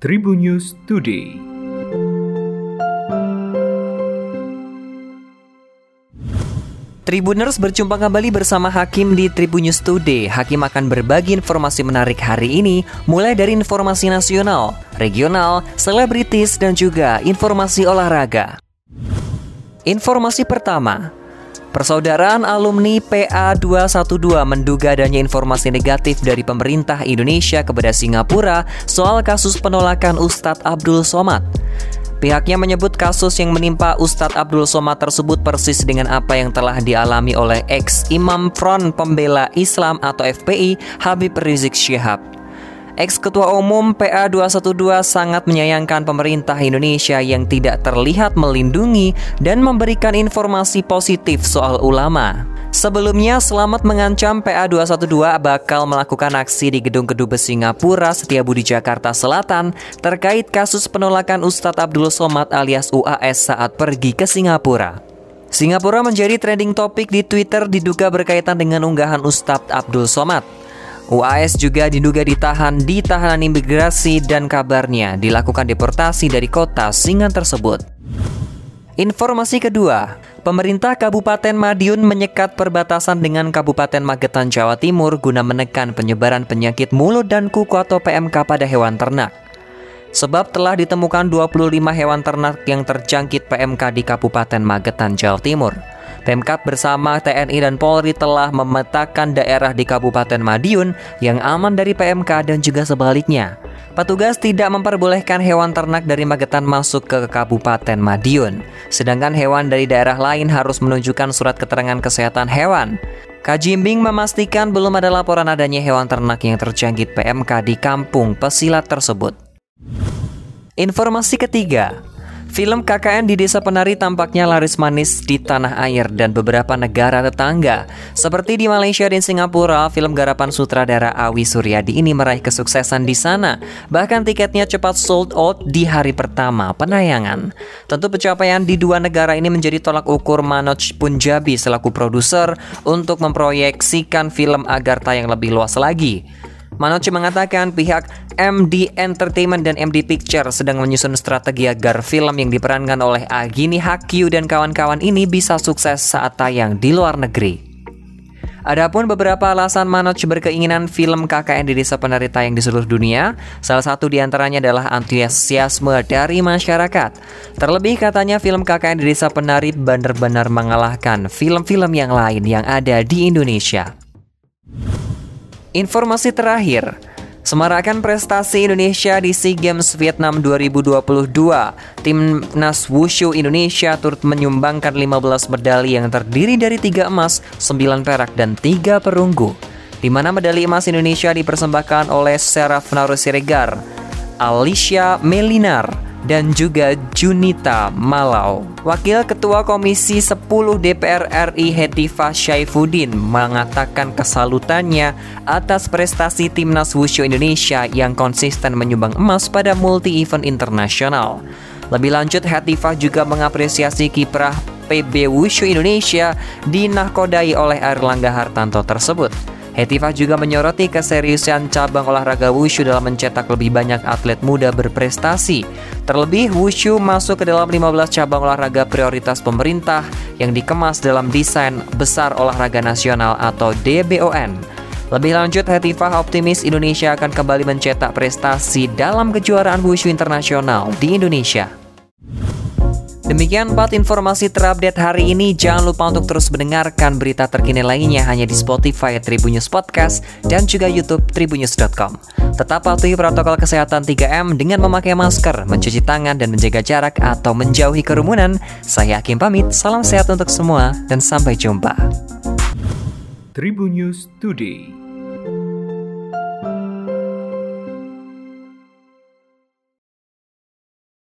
Tribun News Today. Tribuners berjumpa kembali bersama Hakim di Tribun News Today. Hakim akan berbagi informasi menarik hari ini, mulai dari informasi nasional, regional, selebritis, dan juga informasi olahraga. Informasi pertama, Persaudaraan alumni PA 212 menduga adanya informasi negatif dari pemerintah Indonesia kepada Singapura soal kasus penolakan Ustadz Abdul Somad. Pihaknya menyebut kasus yang menimpa Ustadz Abdul Somad tersebut persis dengan apa yang telah dialami oleh ex-imam Front Pembela Islam atau FPI Habib Rizik Syihab. Ex-Ketua Umum PA 212 sangat menyayangkan pemerintah Indonesia yang tidak terlihat melindungi dan memberikan informasi positif soal ulama. Sebelumnya, Selamat mengancam PA 212 bakal melakukan aksi di Gedung Kedubes Singapura Setiabudi Jakarta Selatan terkait kasus penolakan Ustadz Abdul Somad alias UAS saat pergi ke Singapura. Singapura menjadi trending topik di Twitter diduga berkaitan dengan unggahan Ustadz Abdul Somad. UAS juga diduga ditahan di tahanan imigrasi dan kabarnya dilakukan deportasi dari kota Singan tersebut. Informasi kedua, pemerintah Kabupaten Madiun menyekat perbatasan dengan Kabupaten Magetan, Jawa Timur guna menekan penyebaran penyakit mulut dan kuku atau PMK pada hewan ternak. Sebab telah ditemukan 25 hewan ternak yang terjangkit PMK di Kabupaten Magetan, Jawa Timur. Pemkap bersama TNI dan Polri telah memetakan daerah di Kabupaten Madiun yang aman dari PMK dan juga sebaliknya. Petugas tidak memperbolehkan hewan ternak dari Magetan masuk ke Kabupaten Madiun, sedangkan hewan dari daerah lain harus menunjukkan surat keterangan kesehatan hewan. Kajimbing memastikan belum ada laporan adanya hewan ternak yang terjangkit PMK di kampung pesilat tersebut. Informasi ketiga, Film KKN di Desa Penari tampaknya laris manis di tanah air dan beberapa negara tetangga. Seperti di Malaysia dan Singapura, film garapan sutradara Awi Suryadi ini meraih kesuksesan di sana. Bahkan tiketnya cepat sold out di hari pertama penayangan. Tentu pencapaian di dua negara ini menjadi tolak ukur Manoj Punjabi selaku produser untuk memproyeksikan film agar tayang lebih luas lagi. Manoche mengatakan pihak MD Entertainment dan MD Picture sedang menyusun strategi agar film yang diperankan oleh Agini Hakyu dan kawan-kawan ini bisa sukses saat tayang di luar negeri. Adapun beberapa alasan Manoj berkeinginan film KKN di Desa Penari tayang di seluruh dunia, salah satu di antaranya adalah antusiasme dari masyarakat. Terlebih katanya film KKN di Desa Penari benar-benar mengalahkan film-film yang lain yang ada di Indonesia. Informasi terakhir, semarakan prestasi Indonesia di SEA Games Vietnam 2022. Timnas Wushu Indonesia turut menyumbangkan 15 medali yang terdiri dari 3 emas, 9 perak, dan 3 perunggu. Di mana medali emas Indonesia dipersembahkan oleh Seraf Siregar, Alicia Melinar, dan juga Junita Malau. Wakil Ketua Komisi 10 DPR RI Hetiva Syaifuddin mengatakan kesalutannya atas prestasi timnas wushu Indonesia yang konsisten menyumbang emas pada multi-event internasional. Lebih lanjut, Hetiva juga mengapresiasi kiprah PB Wushu Indonesia dinahkodai oleh Erlangga Hartanto tersebut. Hetifah juga menyoroti keseriusan cabang olahraga wushu dalam mencetak lebih banyak atlet muda berprestasi. Terlebih, wushu masuk ke dalam 15 cabang olahraga prioritas pemerintah yang dikemas dalam desain besar olahraga nasional atau DBON. Lebih lanjut, Hetifah optimis Indonesia akan kembali mencetak prestasi dalam kejuaraan wushu internasional di Indonesia. Demikian 4 informasi terupdate hari ini. Jangan lupa untuk terus mendengarkan berita terkini lainnya hanya di Spotify Tribunnews Podcast dan juga YouTube tribunnews.com. Tetap patuhi protokol kesehatan 3M dengan memakai masker, mencuci tangan, dan menjaga jarak atau menjauhi kerumunan. Saya Hakim pamit, salam sehat untuk semua, dan sampai jumpa. Tribun News Today